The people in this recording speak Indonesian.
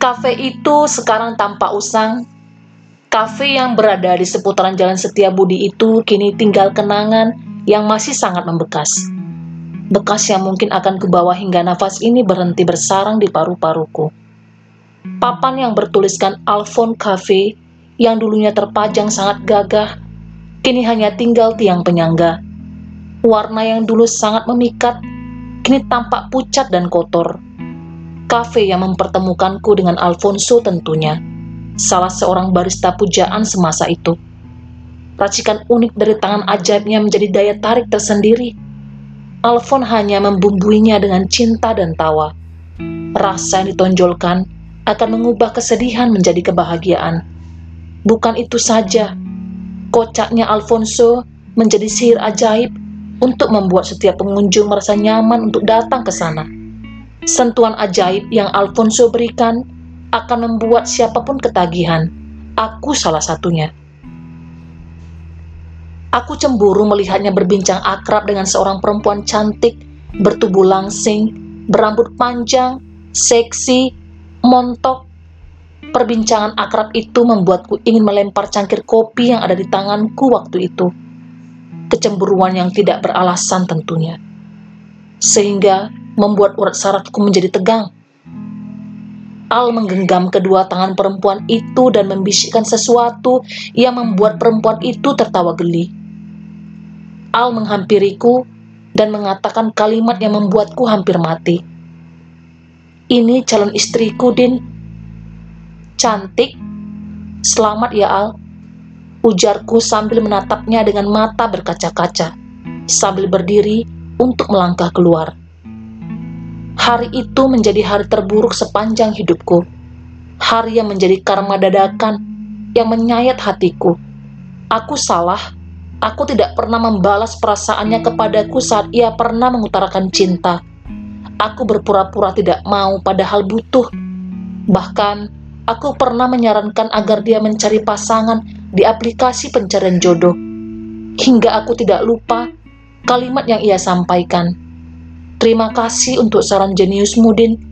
Kafe itu sekarang tampak usang. Kafe yang berada di seputaran Jalan Setiabudi itu kini tinggal kenangan yang masih sangat membekas. Bekas yang mungkin akan kubawa hingga nafas ini berhenti bersarang di paru-paruku. Papan yang bertuliskan Alphon Cafe yang dulunya terpajang sangat gagah, kini hanya tinggal tiang penyangga. Warna yang dulu sangat memikat, kini tampak pucat dan kotor kafe yang mempertemukanku dengan Alfonso tentunya, salah seorang barista pujaan semasa itu. Racikan unik dari tangan ajaibnya menjadi daya tarik tersendiri. Alfon hanya membumbuinya dengan cinta dan tawa. Rasa yang ditonjolkan akan mengubah kesedihan menjadi kebahagiaan. Bukan itu saja, kocaknya Alfonso menjadi sihir ajaib untuk membuat setiap pengunjung merasa nyaman untuk datang ke sana Sentuhan ajaib yang Alfonso berikan akan membuat siapa pun ketagihan. Aku salah satunya. Aku cemburu melihatnya berbincang akrab dengan seorang perempuan cantik, bertubuh langsing, berambut panjang, seksi, montok. Perbincangan akrab itu membuatku ingin melempar cangkir kopi yang ada di tanganku waktu itu. Kecemburuan yang tidak beralasan tentunya. Sehingga membuat urat sarafku menjadi tegang. Al menggenggam kedua tangan perempuan itu dan membisikkan sesuatu yang membuat perempuan itu tertawa geli. Al menghampiriku dan mengatakan kalimat yang membuatku hampir mati. Ini calon istriku, Din. Cantik. Selamat ya, Al. Ujarku sambil menatapnya dengan mata berkaca-kaca, sambil berdiri untuk melangkah keluar. Hari itu menjadi hari terburuk sepanjang hidupku. Hari yang menjadi karma dadakan yang menyayat hatiku. Aku salah. Aku tidak pernah membalas perasaannya kepadaku saat ia pernah mengutarakan cinta. Aku berpura-pura tidak mau padahal butuh. Bahkan, aku pernah menyarankan agar dia mencari pasangan di aplikasi pencarian jodoh. Hingga aku tidak lupa kalimat yang ia sampaikan Terima kasih untuk saran jenius Mudin.